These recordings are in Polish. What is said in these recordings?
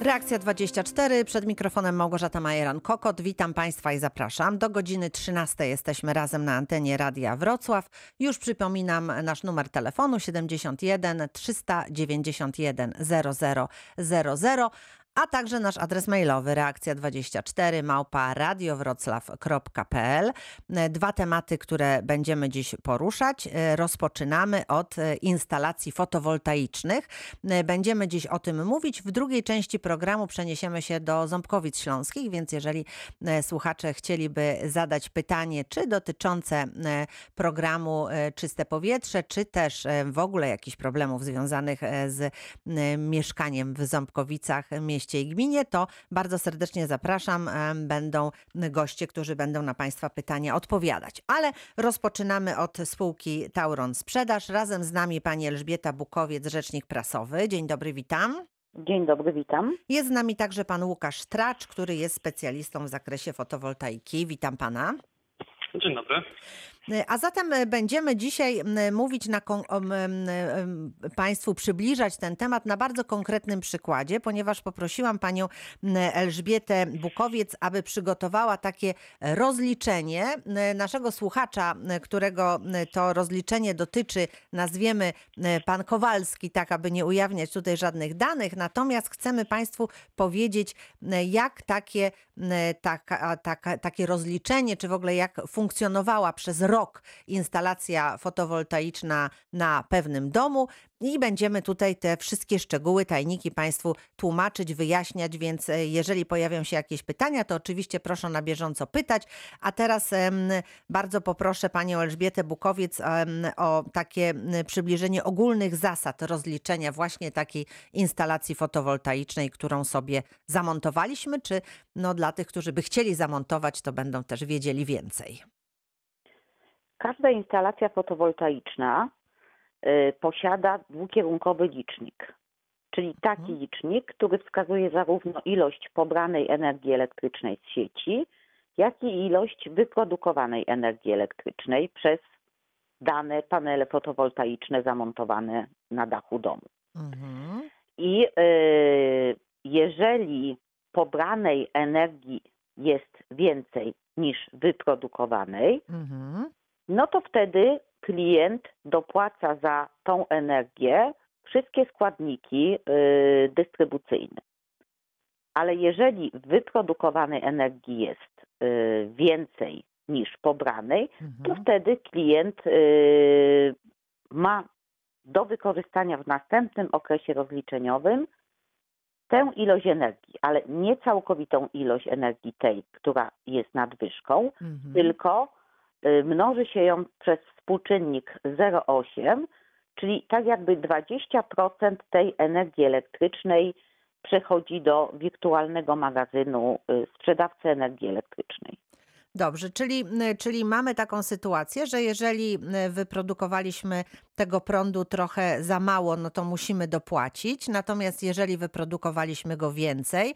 Reakcja 24, przed mikrofonem Małgorzata Majeran-Kokot. Witam Państwa i zapraszam. Do godziny 13 jesteśmy razem na antenie Radia Wrocław. Już przypominam nasz numer telefonu 71 391 0000, a także nasz adres mailowy reakcja24 małpa radiowroclaw.pl. Dwa tematy, które będziemy dziś poruszać. Rozpoczynamy od instalacji fotowoltaicznych. Będziemy dziś o tym mówić. W drugiej części programu przeniesiemy się do Ząbkowic Śląskich, więc jeżeli słuchacze chcieliby zadać pytanie, czy dotyczące programu Czyste Powietrze, czy też w ogóle jakichś problemów związanych z mieszkaniem w Ząbkowicach, mieście mieście i gminie, to bardzo serdecznie zapraszam. Będą goście, którzy będą na Państwa pytania odpowiadać. Ale rozpoczynamy od spółki Tauron Sprzedaż. Razem z nami pani Elżbieta Bukowiec, rzecznik prasowy. Dzień dobry, witam. Dzień dobry, witam. Jest z nami także pan Łukasz Tracz, który jest specjalistą w zakresie fotowoltaiki. Witam pana. Dzień dobry. A zatem będziemy dzisiaj mówić na Państwu, przybliżać ten temat na bardzo konkretnym przykładzie, ponieważ poprosiłam panią Elżbietę Bukowiec, aby przygotowała takie rozliczenie naszego słuchacza, którego to rozliczenie dotyczy, nazwiemy pan Kowalski, tak aby nie ujawniać tutaj żadnych danych. Natomiast chcemy Państwu powiedzieć, jak takie, taka, taka, takie rozliczenie, czy w ogóle jak funkcjonowała przez rok rok instalacja fotowoltaiczna na pewnym domu i będziemy tutaj te wszystkie szczegóły, tajniki Państwu tłumaczyć, wyjaśniać, więc e, jeżeli pojawią się jakieś pytania, to oczywiście proszę na bieżąco pytać. A teraz bardzo poproszę Panią Elżbietę Bukowiec o takie przybliżenie ogólnych zasad rozliczenia właśnie takiej instalacji fotowoltaicznej, którą sobie zamontowaliśmy, czy no dla tych, którzy by chcieli zamontować, to będą też wiedzieli więcej. Każda instalacja fotowoltaiczna y, posiada dwukierunkowy licznik, czyli taki mhm. licznik, który wskazuje zarówno ilość pobranej energii elektrycznej z sieci, jak i ilość wyprodukowanej energii elektrycznej przez dane panele fotowoltaiczne zamontowane na dachu domu. Mhm. I y, jeżeli pobranej energii jest więcej niż wyprodukowanej, mhm no to wtedy klient dopłaca za tą energię wszystkie składniki y, dystrybucyjne. Ale jeżeli wyprodukowanej energii jest y, więcej niż pobranej, mhm. to wtedy klient y, ma do wykorzystania w następnym okresie rozliczeniowym tę ilość energii, ale nie całkowitą ilość energii tej, która jest nadwyżką, mhm. tylko mnoży się ją przez współczynnik 0,8, czyli tak jakby 20% tej energii elektrycznej przechodzi do wirtualnego magazynu y, sprzedawcy energii elektrycznej. Dobrze, czyli, y, czyli mamy taką sytuację, że jeżeli wyprodukowaliśmy tego prądu trochę za mało, no to musimy dopłacić. Natomiast jeżeli wyprodukowaliśmy go więcej,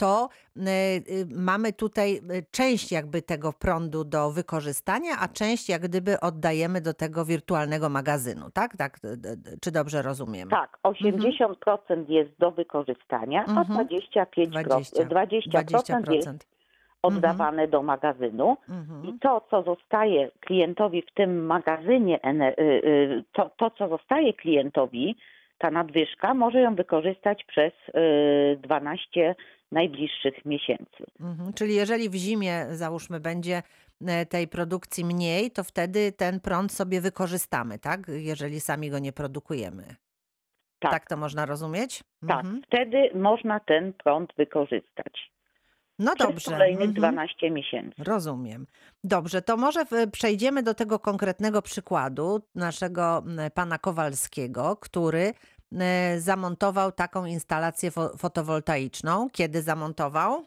to y, y, mamy tutaj y, część jakby tego prądu do wykorzystania, a część jak gdyby oddajemy do tego wirtualnego magazynu, tak? tak czy dobrze rozumiem? Tak, 80% mhm. jest do wykorzystania, a 25%, mhm. 20, 20%, 20%. jest oddawane mhm. do magazynu mhm. i to, co zostaje klientowi w tym magazynie, to, to, co zostaje klientowi, ta nadwyżka, może ją wykorzystać przez 12 najbliższych miesięcy. Mhm, czyli jeżeli w zimie, załóżmy, będzie e, tej produkcji mniej, to wtedy ten prąd sobie wykorzystamy, tak? Jeżeli sami go nie produkujemy. Tak, tak to można rozumieć? Tak, mhm. wtedy można ten prąd wykorzystać. No Przez dobrze. kolejnych 12 mhm. miesięcy. Rozumiem. Dobrze, to może przejdziemy do tego konkretnego przykładu naszego pana Kowalskiego, który zamontował taką instalację fotowoltaiczną. Kiedy zamontował?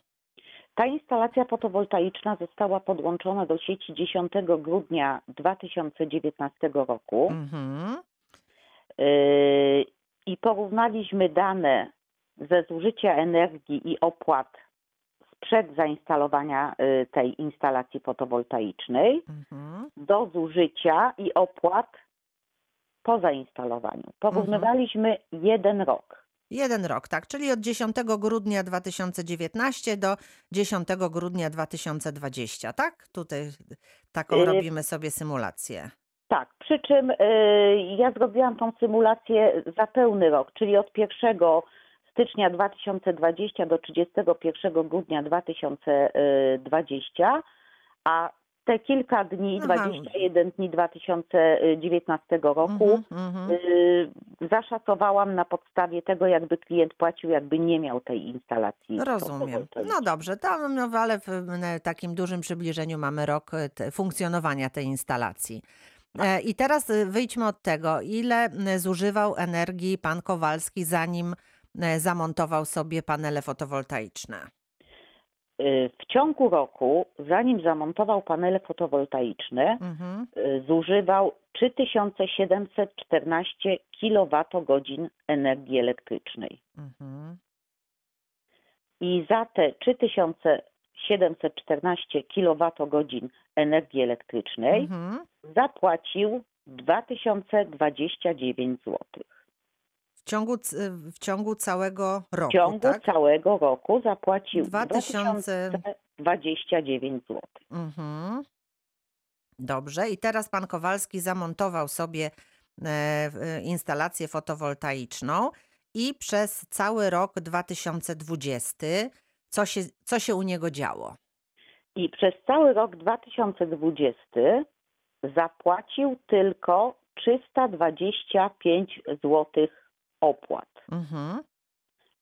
Ta instalacja fotowoltaiczna została podłączona do sieci 10 grudnia 2019 roku. Mhm. E, I porównaliśmy dane ze zużycia energii i opłat sprzed zainstalowania e, tej instalacji fotowoltaicznej mhm. do zużycia i opłat po zainstalowaniu. Porównywaliśmy mhm. jeden rok. Jeden rok, tak, czyli od 10 grudnia 2019 do 10 grudnia 2020, tak? Tutaj taką Y- robimy sobie symulację. Tak, przy czym y, ja zrobiłam tą symulację za pełny rok, czyli od 1 stycznia 2020 do 31 grudnia 2020, a te kilka dni, Aha. 21 dni 2019 roku Mhm, mhm. y, zaszacowałam na podstawie tego, jakby klient płacił, jakby nie miał tej instalacji. Rozumiem. No dobrze, tam, no, ale w takim dużym przybliżeniu mamy rok e, te, funkcjonowania tej instalacji. E, I teraz e, wyjdźmy od tego, ile zużywał energii pan Kowalski, zanim zamontował sobie panele fotowoltaiczne. Y, W ciągu roku, zanim zamontował panele fotowoltaiczne, Mhm. y, zużywał 3714 kWh energii elektrycznej. Mhm. I za te 3714 kWh energii elektrycznej Mhm. zapłacił 2029 zł. W, ciągu, w ciągu całego roku, W ciągu tak? całego roku zapłacił 2000 2029 zł. Mhm. Dobrze. I teraz pan Kowalski zamontował sobie e, w- instalację fotowoltaiczną i przez cały rok 2020 co się, co się u niego działo? I przez cały rok 2020 zapłacił tylko 325 zł opłat. Mhm.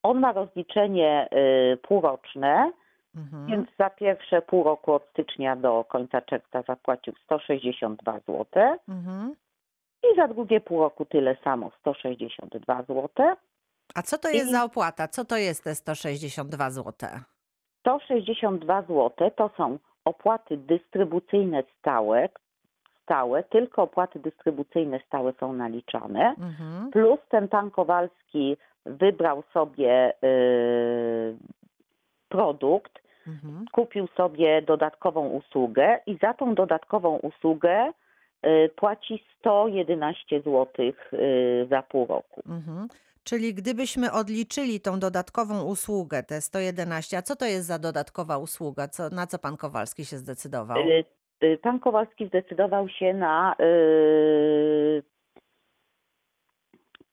On ma rozliczenie y, półroczne, Mhm. więc za pierwsze pół roku od stycznia do końca czerwca zapłacił 162 zł Mhm. i za drugie pół roku tyle samo 162 zł. A co to jest I- za opłata? Co to jest te 162 zł? 162 zł to są opłaty dystrybucyjne stałe, stałe, tylko opłaty dystrybucyjne stałe są naliczane, Mhm. plus ten pan Kowalski wybrał sobie y, produkt, Mhm. kupił sobie dodatkową usługę i za tą dodatkową usługę y, płaci 111 zł y, za pół roku. Mhm. Czyli gdybyśmy odliczyli tą dodatkową usługę, te 111, a co to jest za dodatkowa usługa? Co, na co pan Kowalski się zdecydował? Y, Pan Kowalski zdecydował się na y,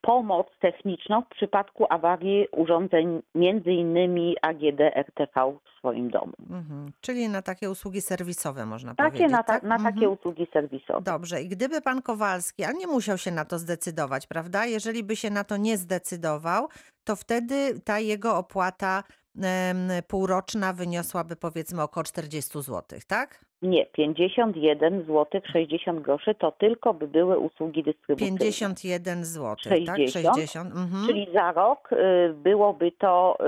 pomoc techniczną w przypadku awarii urządzeń, między innymi AGD RTV w swoim domu. Mhm. Czyli na takie usługi serwisowe można Takie powiedzieć, na, ta, tak? na takie Mhm. usługi serwisowe. Dobrze, i gdyby pan Kowalski, a nie musiał się na to zdecydować, prawda? Jeżeli by się na to nie zdecydował, to wtedy ta jego opłata półroczna wyniosłaby powiedzmy około 40 zł, tak? Nie, 51 zł 60 groszy to tylko by były usługi dystrybucyjne. 51 zł, tak? 60, 60. Mhm. Czyli za rok y, byłoby to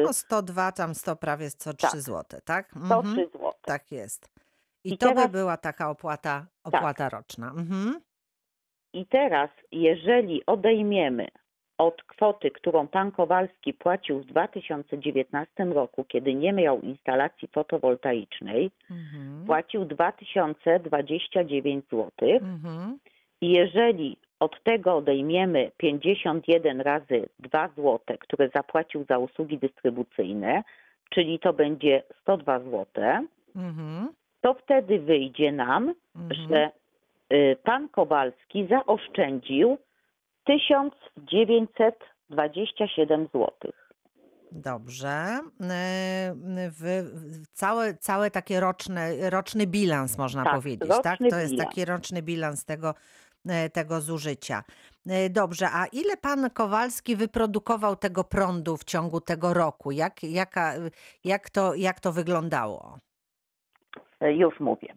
y, No 102, tam 100, prawie 103 Tak. zł, tak? 103 Mhm. zł. Tak jest. I, I to by teraz- była taka opłata, opłata roczna. Mhm. I teraz, jeżeli odejmiemy od kwoty, którą pan Kowalski płacił w 2019 roku, kiedy nie miał instalacji fotowoltaicznej, Mhm. płacił 2029 zł. Mhm. I jeżeli od tego odejmiemy 51 razy 2 zł, które zapłacił za usługi dystrybucyjne, czyli to będzie 102 zł, Mhm. to wtedy wyjdzie nam, Mhm. że y, pan Kowalski zaoszczędził 1927 zł. Dobrze. E, W, w całe, całe takie roczne, roczny bilans można Tak, powiedzieć, tak? To jest bilans. taki roczny bilans tego, e, tego zużycia. E, Dobrze, a ile pan Kowalski wyprodukował tego prądu w ciągu tego roku? Jak, jaka, jak, to, jak to wyglądało? Już mówię.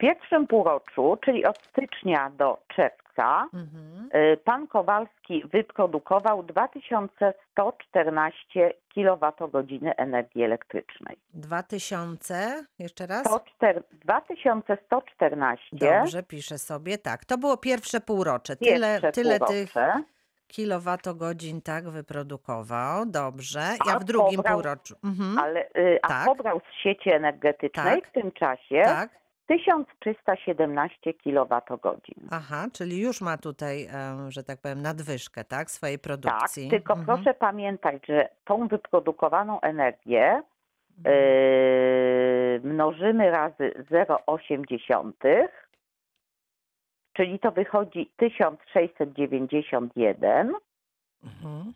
W pierwszym półroczu, czyli od stycznia do czerwca, Mhm. y, pan Kowalski wyprodukował 2114 kWh energii elektrycznej. 2000, jeszcze raz? 104 2114 Dobrze, piszę sobie. Tak, to było pierwsze półrocze. Tyle, pierwsze tyle tych półrocze. kilowatogodzin tak wyprodukował. Dobrze. A, A w drugim pobrał- półroczu. Mhm. Ale, y, a Tak. pobrał z sieci energetycznej Tak. w tym czasie Tak. 1317 kWh. Aha, czyli już ma tutaj, em, że tak powiem, nadwyżkę, tak, swojej Tak, produkcji. tylko Mhm. proszę pamiętać, że tą wyprodukowaną energię Mhm. yy, mnożymy razy 0,8, czyli to wychodzi 1691. Mhm.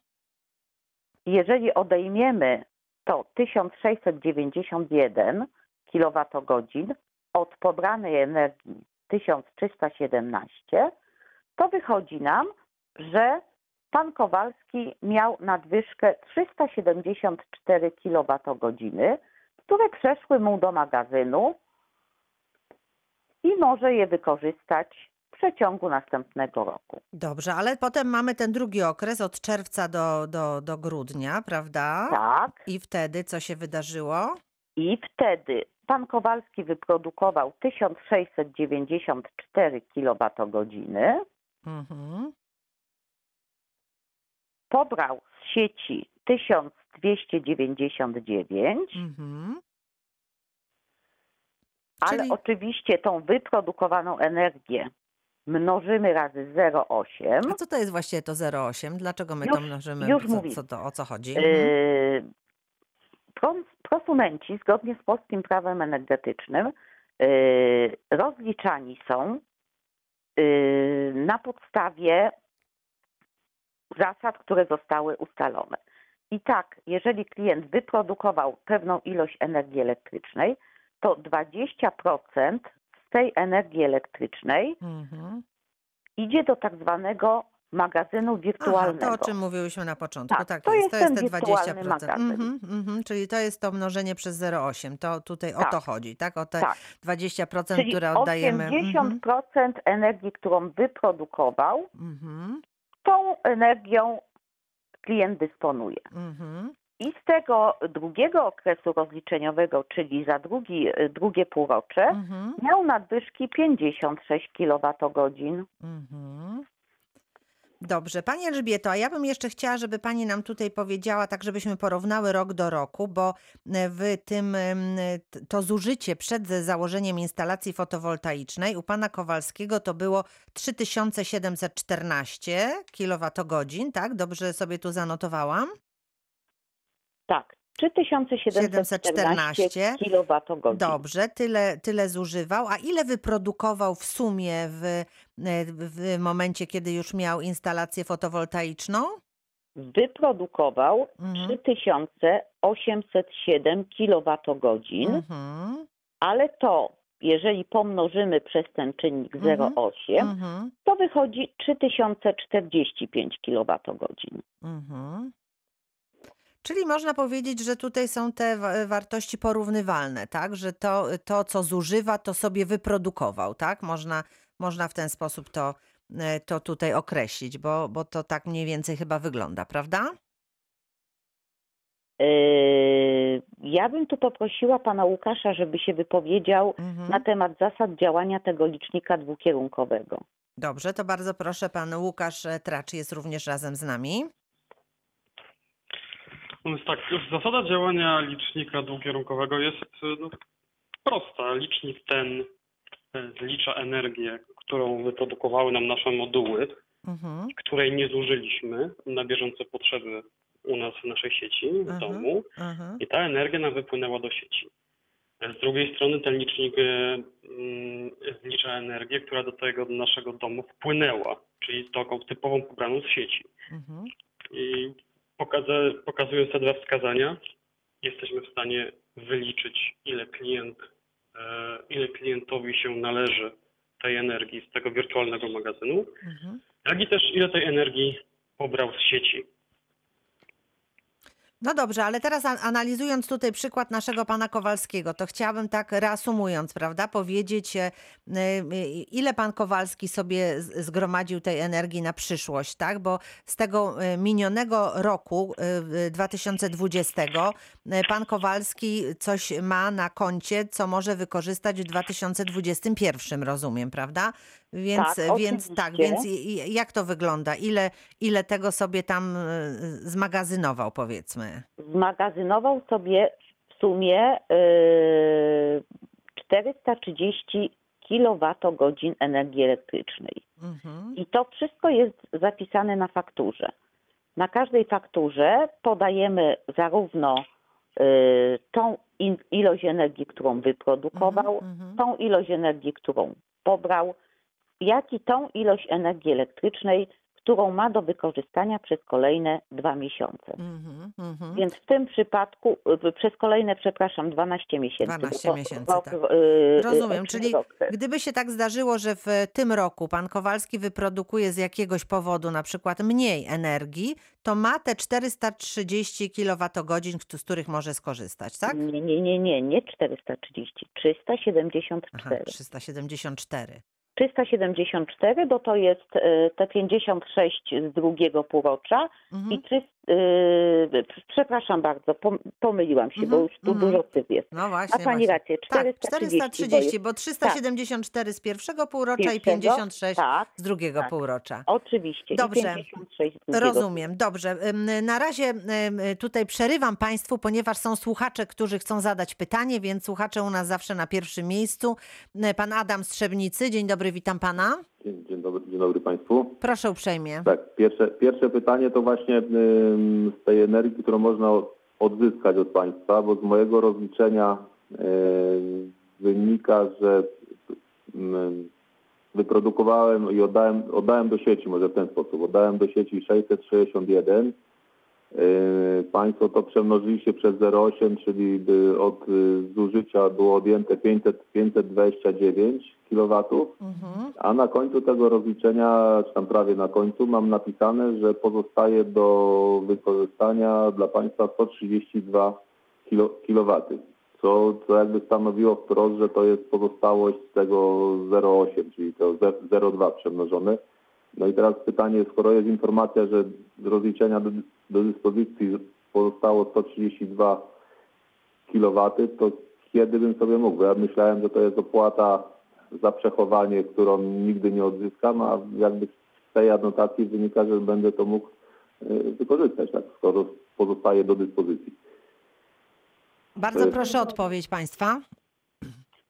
Jeżeli odejmiemy to 1691 kWh od pobranej energii 1317, to wychodzi nam, że pan Kowalski miał nadwyżkę 374 kWh, które przeszły mu do magazynu i może je wykorzystać w przeciągu następnego roku. Dobrze, ale potem mamy ten drugi okres od czerwca do, do, do grudnia, prawda? Tak. I wtedy co się wydarzyło? I wtedy pan Kowalski wyprodukował 1694 kWh, Mhm. pobrał z sieci 1299, Mhm. ale Czyli- oczywiście tą wyprodukowaną energię mnożymy razy 0,8. A co to jest właściwie to 0,8? Dlaczego my Już- to mnożymy? już co, mówię. co to, o co chodzi? Mhm. Yy, pro- Prosumenci zgodnie z polskim prawem energetycznym yy, rozliczani są yy, na podstawie zasad, które zostały ustalone. I tak, jeżeli klient wyprodukował pewną ilość energii elektrycznej, to 20% z tej energii elektrycznej Mhm. idzie do tak zwanego magazynu Aha, wirtualnego. to o czym mówiłyśmy na początku. Tak, Tak, to jest, jest to jest ten te wirtualny 20%. magazyn. Mhm, mhm, czyli to jest to mnożenie przez 0,8. To tutaj o Tak. to chodzi, tak? O te Tak. 20%, Czyli które oddajemy. 80% energii, którą wyprodukował, Mhm, tą energią klient dysponuje. mhm, I z tego drugiego okresu rozliczeniowego, czyli za drugi, drugie półrocze, mhm, miał nadwyżki 56 kWh. mhm. Dobrze, Pani Elżbieto, a ja bym jeszcze chciała, żeby Pani nam tutaj powiedziała, tak żebyśmy porównały rok do roku, bo e, w tym to zużycie przed założeniem instalacji fotowoltaicznej u Pana Kowalskiego to było 3714 kWh, tak? Dobrze sobie tu zanotowałam? Tak, 3714 kWh. Dobrze, tyle, tyle zużywał. A ile wyprodukował w sumie w, w momencie, kiedy już miał instalację fotowoltaiczną? Wyprodukował Mhm. 3807 kWh. Mhm. ale to, jeżeli pomnożymy przez ten czynnik Mhm. 0,8, Mhm. to wychodzi 3045 kWh. Mhm. Czyli można powiedzieć, że tutaj są te wa- wartości porównywalne, tak? Że to, to, co zużywa, to sobie wyprodukował, tak? Można, można w ten sposób to, e, to tutaj określić, bo, bo to tak mniej więcej chyba wygląda, prawda? Ja bym tu poprosiła pana Łukasza, żeby się wypowiedział Mhm. na temat zasad działania tego licznika dwukierunkowego. Dobrze, to bardzo proszę, pan Łukasz e, Tracz jest również razem z nami. Więc tak, zasada działania licznika dwukierunkowego jest e, no, prosta. Licznik ten e, zlicza energię, którą wyprodukowały nam nasze moduły, Mhm. której nie zużyliśmy na bieżące potrzeby u nas w naszej sieci, w Mhm. domu Mhm. i ta energia nam wypłynęła do sieci. E, Z drugiej strony ten licznik mm, zlicza energię, która do tego naszego domu wpłynęła, czyli taką typową pobraną z sieci. Mhm. I pokaza- pokazując te dwa wskazania, jesteśmy w stanie wyliczyć, ile klient, e, ile klientowi się należy tej energii z tego wirtualnego magazynu, Mhm. jak i też ile tej energii pobrał z sieci. No dobrze, ale teraz an- analizując tutaj przykład naszego pana Kowalskiego, to chciałabym tak reasumując, prawda, powiedzieć, e, e, ile pan Kowalski sobie zgromadził tej energii na przyszłość, tak? Bo z tego e, minionego roku e, 2020 e, pan Kowalski coś ma na koncie, co może wykorzystać w 2021, rozumiem, prawda? Więc, Tak, więc tak, więc jak to wygląda? Ile, ile tego sobie tam e, zmagazynował, powiedzmy? Zmagazynował sobie w sumie yy, 430 kWh energii elektrycznej. Mhm. I to wszystko jest zapisane na fakturze. Na każdej fakturze podajemy zarówno y, tą in, ilość energii, którą wyprodukował, Mhm, mhm. tą ilość energii, którą pobrał, jak i tą ilość energii elektrycznej, którą ma do wykorzystania przez kolejne dwa miesiące. Mhm, mhm. Więc w tym przypadku, przez kolejne, przepraszam, 12 miesięcy. 12 bo miesięcy, bo- tak. y, Rozumiem, y, czyli gdyby się tak zdarzyło, że w tym roku pan Kowalski wyprodukuje z jakiegoś powodu na przykład mniej energii, to ma te 430 kWh, z których może skorzystać, tak? Nie, nie, nie, nie, nie 430, 374. Aha, 374. 374, bo to jest y, te 56 z drugiego półrocza Mhm. i 300, y, przepraszam bardzo, pom- pomyliłam się, bo Mhm, już tu mhm. dużo cyfr jest. No Ma właśnie. Pani właśnie. rację, Tak, 430, 430, bo bo 374 z pierwszego półrocza i Pierwszego, 56 tak, z drugiego tak. półrocza. jest, oczywiście, Dobrze. i 56 z drugiego. Rozumiem, dobrze. Na razie tutaj przerywam Państwu, ponieważ są słuchacze, którzy chcą zadać pytanie, więc słuchacze u nas zawsze na pierwszym miejscu. Pan Adam Strzebnicy, dzień dobry, witam Pana. Dzień, dzień, dobry, dzień dobry Państwu. Proszę uprzejmie. Tak, pierwsze, pierwsze pytanie to właśnie ym, z tej energii, którą można od- odzyskać od Państwa, bo z mojego rozliczenia ym, wynika, że ym, wyprodukowałem i oddałem, oddałem do sieci, może w ten sposób, oddałem do sieci 661. Yy, Państwo to przemnożyliście przez 0,8, czyli od y, zużycia było odjęte 500, 529 kW. Mhm. A na końcu tego rozliczenia, czy tam prawie na końcu, mam napisane, że pozostaje do wykorzystania dla Państwa 132 kilo- kW, co, co jakby stanowiło wprost, że to jest pozostałość z tego 0,8, czyli to ze- 0,2 przemnożone. No i teraz pytanie, skoro jest informacja, że z rozliczenia do, do dyspozycji pozostało 132 kW, to kiedy bym sobie mógł? Ja myślałem, że to jest opłata za przechowanie, którą nigdy nie odzyskam, a jakby z tej anotacji wynika, że będę to mógł y, wykorzystać, tak, skoro pozostaje do dyspozycji. Bardzo Y- proszę o odpowiedź Państwa.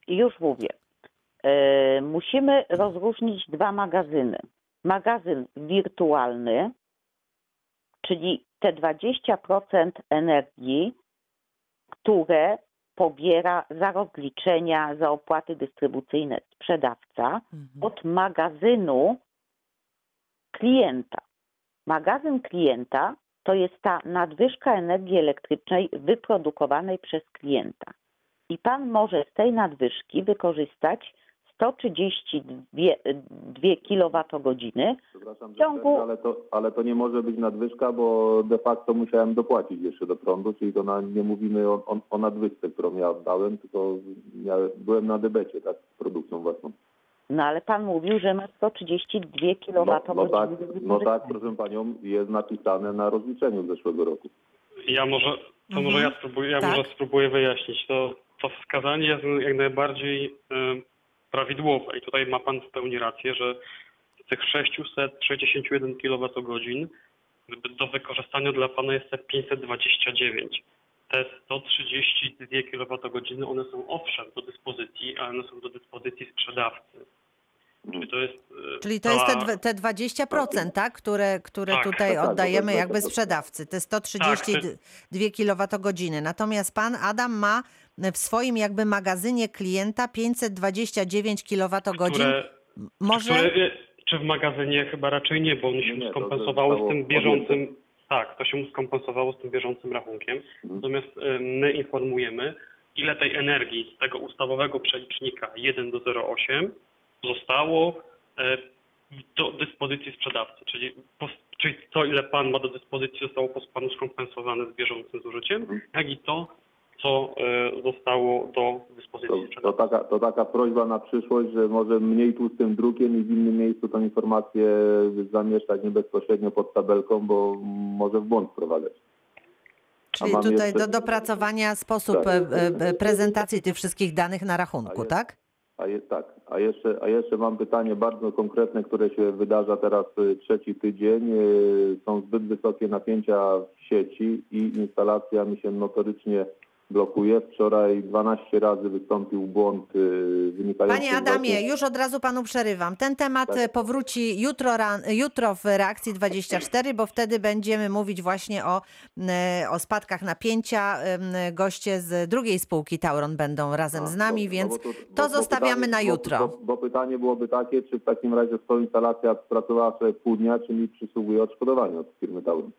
I już mówię. E, musimy rozróżnić dwa magazyny. Magazyn wirtualny, czyli te 20% energii, które pobiera za rozliczenia, za opłaty dystrybucyjne sprzedawca Mhm. od magazynu klienta. Magazyn klienta to jest ta nadwyżka energii elektrycznej wyprodukowanej przez klienta. I pan może z tej nadwyżki wykorzystać 132 kWh Przepraszam, że ciągu- ale to, ale to nie może być nadwyżka, bo de facto musiałem dopłacić jeszcze do prądu, czyli to na, nie mówimy o, o, o nadwyżce, którą ja oddałem, tylko miałem, byłem na debecie, tak, z produkcją własną. No ale pan mówił, że ma 132 kWh. No, no, tak, no tak, proszę Panią, jest napisane na rozliczeniu z zeszłego roku. Ja może, to może Mhm. ja spróbuję, ja Tak. może spróbuję wyjaśnić. To, to wskazanie jest jak najbardziej prawidłowe i tutaj ma Pan w pełni rację, że z tych 661 kWh do wykorzystania dla Pana jest te 529. Te 132 kWh, one są owszem do dyspozycji, ale one są do dyspozycji sprzedawcy. Czyli to jest... e, Czyli to jest te, te 20%, tak? które, które Tak, tutaj tak, tak, oddajemy jakby 20%. sprzedawcy, te 132 kWh. Natomiast pan Adam ma w swoim jakby magazynie klienta 529 kWh. które Może... Które, czy w magazynie chyba raczej nie, bo on się Nie, nie, to skompensowało z tym bieżącym. Tak, to się skompensowało z tym bieżącym rachunkiem. Mhm. Natomiast y, my informujemy, ile tej energii z tego ustawowego przelicznika 1 do 0,8 zostało e, do dyspozycji sprzedawcy, czyli, czyli to, ile pan ma do dyspozycji, zostało po panu skompensowane z bieżącym zużyciem, Mhm. jak i to, co e, zostało do dyspozycji To, to, taka, to taka prośba na przyszłość, że może mniej tłustym drukiem i w innym miejscu tą informację zamieszczać nie bezpośrednio pod tabelką, bo może w błąd wprowadzać. Czyli tutaj jeszcze- do dopracowania sposób Tak. e, e, prezentacji tych wszystkich danych na rachunku, A jest- tak? A jest tak, a jeszcze, a jeszcze mam pytanie bardzo konkretne, które się wydarza teraz trzeci tydzień. Są zbyt wysokie napięcia w sieci i instalacja mi się notorycznie blokuje. Wczoraj 12 razy wystąpił błąd y, wynikający Panie Adamie, właśnie- już od razu panu przerywam. Ten temat Tak. e, powróci jutro, ran, jutro w reakcji 24, bo wtedy będziemy mówić właśnie o, e, o spadkach napięcia. Goście z drugiej spółki Tauron będą razem A, z nami, więc no to bo zostawiamy pytanie- na jutro. Bo, bo pytanie byłoby takie, czy w takim razie skoro instalacja pracowała sobie pół dnia, czy mi przysługuje odszkodowanie od firmy Tauron?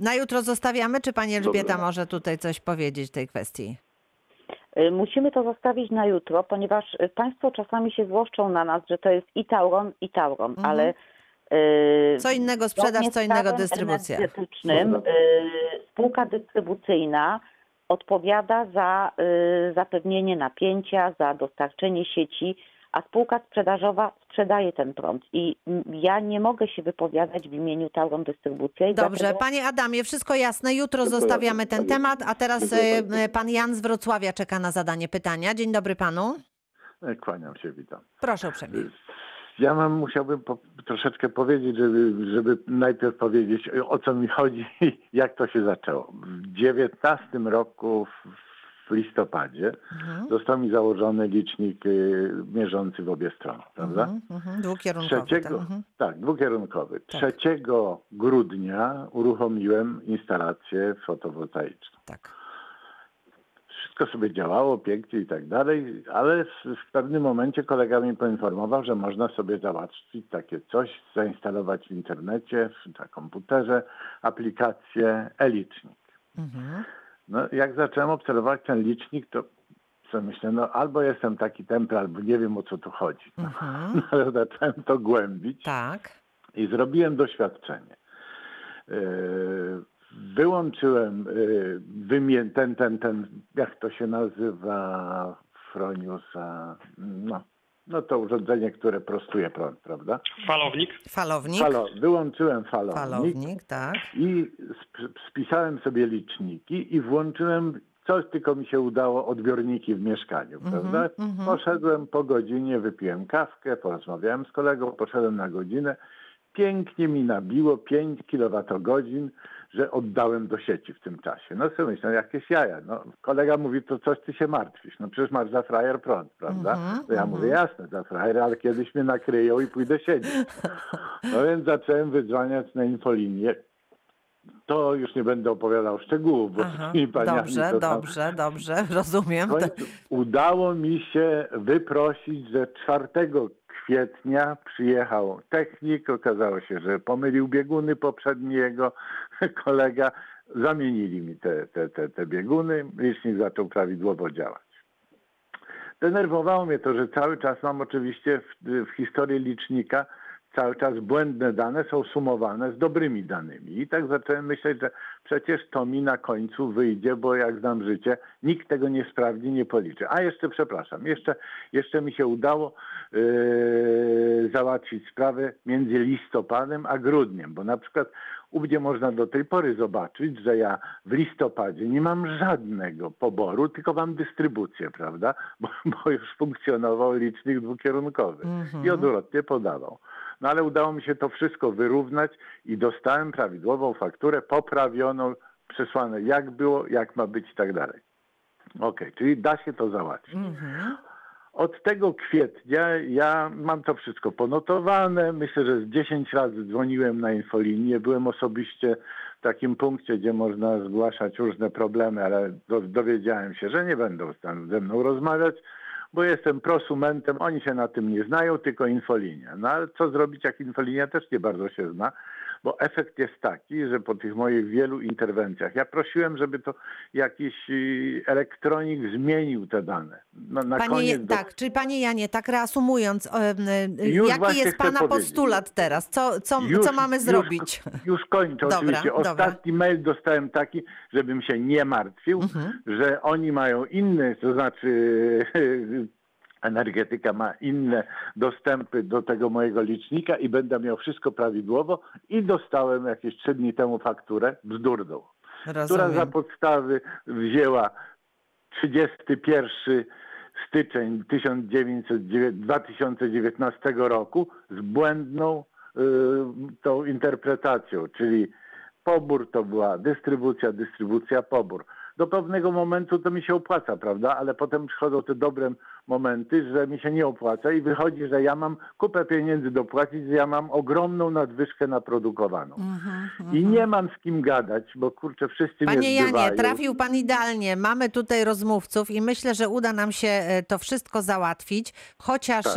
Na jutro zostawiamy, czy pani Elżbieta może tutaj coś powiedzieć w tej kwestii? Y, Musimy to zostawić na jutro, ponieważ y, Państwo czasami się złoszczą na nas, że to jest i Tauron, i Tauron, Mhm. ale y, Co innego sprzedaż, co innego dystrybucja. energetycznym spółka dystrybucyjna odpowiada za zapewnienie napięcia, za dostarczenie sieci, a spółka sprzedażowa sprzedaje ten prąd. I ja nie mogę się wypowiadać w imieniu Tauron Dystrybucja. i Dobrze, dlatego- panie Adamie, wszystko jasne. Jutro Wszystko zostawiamy ten temat, a teraz Dziękuję e, pan Jan z Wrocławia czeka na zadanie pytania. Dzień dobry panu. E, Kłaniam się, witam. Proszę uprzejmie. Ja mam, musiałbym po, troszeczkę powiedzieć, żeby, żeby najpierw powiedzieć o co mi chodzi jak to się zaczęło. W 19 roku w, w listopadzie Mhm. został mi założony licznik y, mierzący w obie strony, prawda? Mhm, mhm, Dwukierunkowy. Trzeciego, tak, mhm. tak, dwukierunkowy. Tak. 3 grudnia uruchomiłem instalację fotowoltaiczną. tak. Wszystko sobie działało pięknie i tak dalej, ale w, pewnym momencie kolega mnie poinformował, że można sobie załatwić takie coś, zainstalować w internecie, na komputerze aplikację e-licznik. Mhm. No, jak zacząłem obserwować ten licznik, to co myślę, no albo jestem taki tempel, albo nie wiem o co tu chodzi. No, Mhm. ale zacząłem to głębić Tak. i zrobiłem doświadczenie. Yy, Wyłączyłem yy, wymie- ten, ten, ten, jak to się nazywa, Froniusa, no, no to urządzenie, które prostuje prąd, prawda? Falownik. Falownik. Falo, wyłączyłem falownik, Falownik, tak. i sp- spisałem sobie liczniki i włączyłem, coś tylko mi się udało, odbiorniki w mieszkaniu, Mhm, prawda? mhm. Poszedłem po godzinie, wypiłem kawkę, porozmawiałem z kolegą, poszedłem na godzinę. Pięknie mi nabiło 5 kilowatogodzin, że oddałem do sieci w tym czasie. No sobie myślę, jakieś jaja. No, kolega mówi, to coś ty się martwisz. No przecież masz za frajer prąd, prawda? Mhm, to ja mhm. mówię, jasne, za frajer, ale kiedyś mnie nakryją i pójdę siedzieć. No więc zacząłem wydzwaniać na infolinię. To już nie będę opowiadał szczegółów, bo Aha, z tymi paniami dobrze, to tam dobrze, dobrze, rozumiem. udało mi się wyprosić, że 4 kwietnia przyjechał technik. Okazało się, że pomylił bieguny poprzedni jego kolega. Zamienili mi te, te, te, te bieguny. Licznik zaczął prawidłowo działać. Denerwowało mnie to, że cały czas mam oczywiście w, w historii licznika cały czas błędne dane są sumowane z dobrymi danymi. I tak zacząłem myśleć, że przecież to mi na końcu wyjdzie, bo jak znam życie, nikt tego nie sprawdzi, nie policzy. A jeszcze, przepraszam, jeszcze, jeszcze mi się udało yy, załatwić sprawę między listopadem a grudniem, bo na przykład u mnie można do tej pory zobaczyć, że ja w listopadzie nie mam żadnego poboru, tylko mam dystrybucję, prawda? Bo, bo już funkcjonował licznik dwukierunkowy Mhm. i odwrotnie podawał. No ale udało mi się to wszystko wyrównać i dostałem prawidłową fakturę, poprawioną, przesłane jak było, jak ma być i tak dalej. Okej, czyli da się to załatwić. Mhm. Od tego kwietnia ja mam to wszystko ponotowane. Myślę, że z 10 razy dzwoniłem na infolinię. Byłem osobiście w takim punkcie, gdzie można zgłaszać różne problemy, ale do, dowiedziałem się, że nie będą ze mną rozmawiać, bo jestem prosumentem. Oni się na tym nie znają, tylko infolinia. No ale co zrobić, jak infolinia też nie bardzo się zna? Bo efekt jest taki, że po tych moich wielu interwencjach, ja prosiłem, żeby to jakiś y, elektronik zmienił te dane. No, na Panie, koniec do- tak, czyli panie Janie, tak reasumując, e, Już jaki jest pana powiedzieć. postulat teraz? Co, co, Już- co mamy już- zrobić? Już kończę Dobra, oczywiście. dobra. Ostatni mail dostałem taki, żebym się nie martwił, Mhm. że oni mają inne, to znaczy energetyka ma inne dostępy do tego mojego licznika i będę miał wszystko prawidłowo i dostałem jakieś trzy dni temu fakturę bzdurną, która za Rozumiem. podstawy wzięła 31 styczeń 1909 2019 roku z błędną y, tą interpretacją, czyli pobór to była dystrybucja, dystrybucja, pobór. Do pewnego momentu to mi się opłaca, prawda? Ale potem przychodzą te dobre momenty, że mi się nie opłaca i wychodzi, że ja mam kupę pieniędzy dopłacić, że ja mam ogromną nadwyżkę naprodukowaną. Mhm, I nie mam z kim gadać, bo kurczę, wszyscy Panie mnie Janie, zbywają. trafił pan idealnie. Mamy tutaj rozmówców i myślę, że uda nam się e, to wszystko załatwić, chociaż Tak.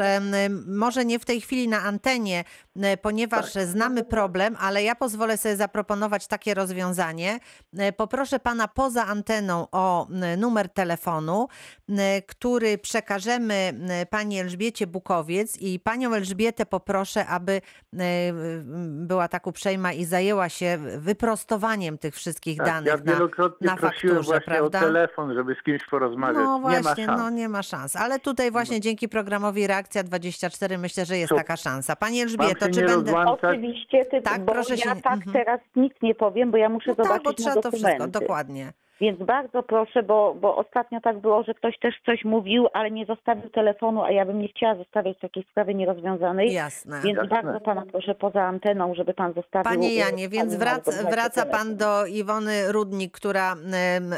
może nie w tej chwili na antenie, e, ponieważ Tak. znamy problem, ale ja pozwolę sobie zaproponować takie rozwiązanie. E, Poproszę pana poza anteną o numer telefonu, który przekażemy m, pani Elżbiecie Bukowiec i panią Elżbietę poproszę, aby e, m, była tak uprzejma i zajęła się wyprostowaniem tych wszystkich Tak, danych ja na, wielokrotnie na prosiłem fakturze, właśnie prawda? o telefon, żeby z kimś porozmawiać. No nie ma właśnie, szans. no nie ma szans. Ale tutaj właśnie dzięki programowi Reakcja 24 myślę, że jest Super. taka szansa. Pani Elżbieto, czy będę... rozłączać? Oczywiście, ty, Tak, bo proszę ja się- tak mhm. teraz nic nie powiem, bo ja muszę No tak, zobaczyć bo trzeba na to wszystko, dokładnie. Więc bardzo proszę, bo, bo ostatnio tak było, że ktoś też coś mówił, ale nie zostawił telefonu, a ja bym nie chciała zostawiać takiej sprawy nierozwiązanej. Jasne. Więc Jasne. bardzo pana proszę poza anteną, żeby pan zostawił. Panie e, Janie, więc panu wraca, pan do Iwony Rudnik, która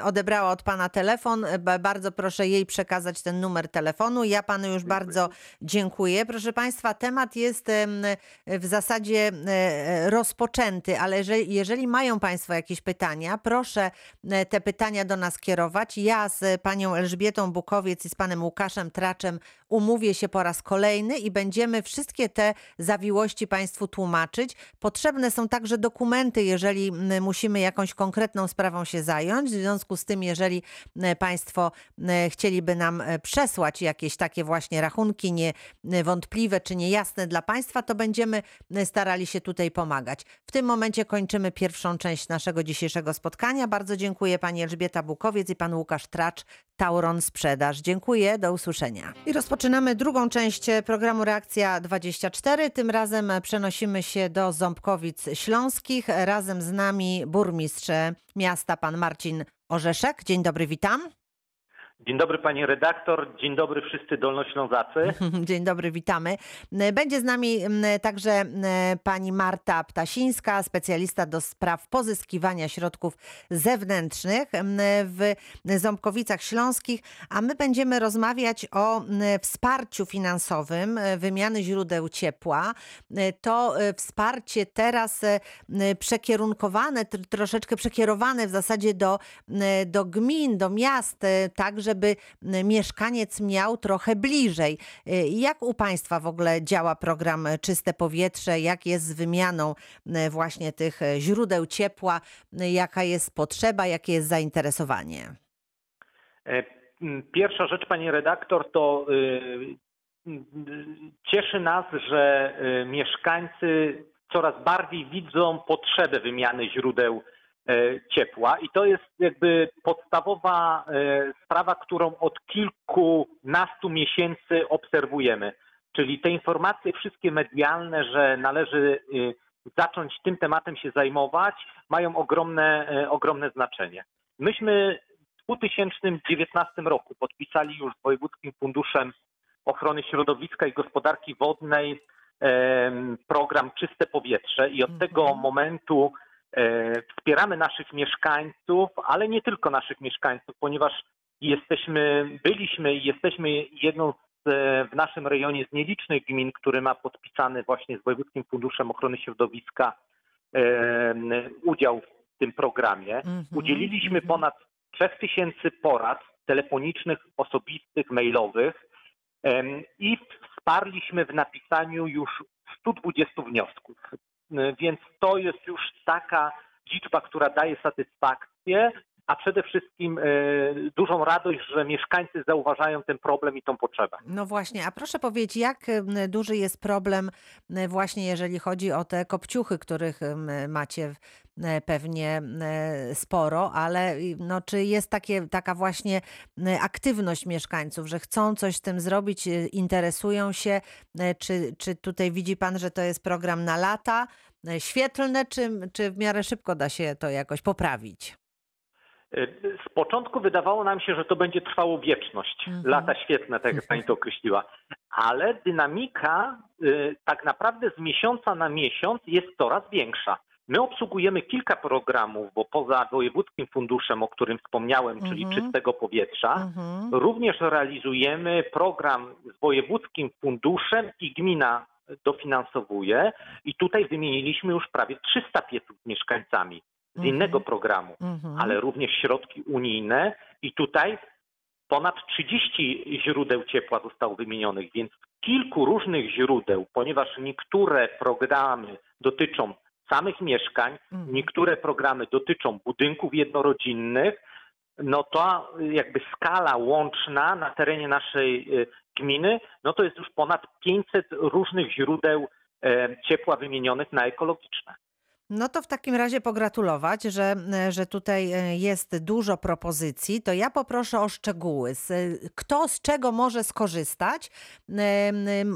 odebrała od pana telefon. Ba- Bardzo proszę jej przekazać ten numer telefonu. Ja panu już bardzo dziękuję. Proszę państwa, temat jest w zasadzie e, rozpoczęty, ale jeżeli, jeżeli mają państwo jakieś pytania, proszę e, te pytania do nas kierować. Ja z panią Elżbietą Bukowiec i z panem Łukaszem Traczem umówię się po raz kolejny i będziemy wszystkie te zawiłości Państwu tłumaczyć. Potrzebne są także dokumenty, jeżeli musimy jakąś konkretną sprawą się zająć. W związku z tym, jeżeli Państwo chcieliby nam e, przesłać jakieś takie właśnie rachunki niewątpliwe czy niejasne dla Państwa, to będziemy starali się tutaj pomagać. W tym momencie kończymy pierwszą część naszego dzisiejszego spotkania. Bardzo dziękuję Pani Elżbieta Bukowiec i Pan Łukasz Tracz, Tauron Sprzedaż. Dziękuję, do usłyszenia. I rozpoczynamy drugą część programu Reakcja 24. Tym razem przenosimy się do Ząbkowic Śląskich. Razem z nami burmistrz miasta, pan Marcin Orzeszek. Dzień dobry, witam. Dzień dobry pani redaktor, dzień dobry wszyscy dolnoślązacy. Dzień dobry, witamy. Będzie z nami także pani Marta Ptasińska, specjalista do spraw pozyskiwania środków zewnętrznych w Ząbkowicach Śląskich, a my będziemy rozmawiać o wsparciu finansowym e, wymiany źródeł ciepła. E, To e, wsparcie teraz przekierunkowane, tr- troszeczkę przekierowane w zasadzie do, do gmin, do miast, e, tak żeby mieszkaniec miał trochę bliżej. E, Jak u Państwa w ogóle działa program Czyste Powietrze? Jak jest z wymianą właśnie tych e, źródeł ciepła? Jaka jest potrzeba, jakie jest zainteresowanie? E, Pierwsza rzecz pani redaktor to y, y, cieszy nas, że y, mieszkańcy coraz bardziej widzą potrzebę wymiany źródeł ciepła i to jest jakby podstawowa e, sprawa, którą od kilkunastu miesięcy obserwujemy. Czyli te informacje wszystkie medialne, że należy y, zacząć tym tematem się zajmować, mają ogromne, e, ogromne znaczenie. Myśmy w 2019 roku podpisali już z Wojewódzkim Funduszem Ochrony Środowiska i Gospodarki Wodnej program Czyste Powietrze i od Mhm. tego momentu e, wspieramy naszych mieszkańców, ale nie tylko naszych mieszkańców, ponieważ jesteśmy, byliśmy i jesteśmy jedną z, e, w naszym rejonie z nielicznych gmin, który ma podpisany właśnie z Wojewódzkim Funduszem Ochrony Środowiska em, udział w tym programie. Mhm, Udzieliliśmy mhm. ponad 3000 porad telefonicznych, osobistych, mailowych i wsparliśmy w napisaniu już 120 wniosków. Y, Więc to jest już taka liczba, która daje satysfakcję, a przede wszystkim y, dużą radość, że mieszkańcy zauważają ten problem i tą potrzebę. No właśnie, a proszę powiedzieć, jak duży jest problem m, właśnie jeżeli chodzi o te kopciuchy, których macie m, pewnie sporo, ale no, czy jest takie, taka właśnie aktywność mieszkańców, że chcą coś z tym zrobić, interesują się, czy, czy tutaj widzi Pan, że to jest program na lata, świetlne, czy, czy w miarę szybko da się to jakoś poprawić? Y, Z początku wydawało nam się, że to będzie trwało wieczność, Mhm. lata świetne, tak jak pani to określiła, ale dynamika y, tak naprawdę z miesiąca na miesiąc jest coraz większa. My obsługujemy kilka programów, bo poza wojewódzkim funduszem, o którym wspomniałem, czyli Mhm. czystego powietrza, Mhm. również realizujemy program z wojewódzkim funduszem i gmina dofinansowuje. I tutaj wymieniliśmy już prawie 300 pieców z mieszkańcami z Mhm. innego programu, Mhm. ale również środki unijne i tutaj ponad 30 źródeł ciepła zostało wymienionych, więc kilku różnych źródeł, ponieważ niektóre programy dotyczą samych mieszkań, Mhm. niektóre programy dotyczą budynków jednorodzinnych, no to jakby skala łączna na terenie naszej y, gminy, no to jest już ponad 500 różnych źródeł e, ciepła wymienionych na ekologiczne. No to w takim razie pogratulować, że, że tutaj e, jest dużo propozycji. To ja poproszę o szczegóły. Z- Kto z czego może skorzystać?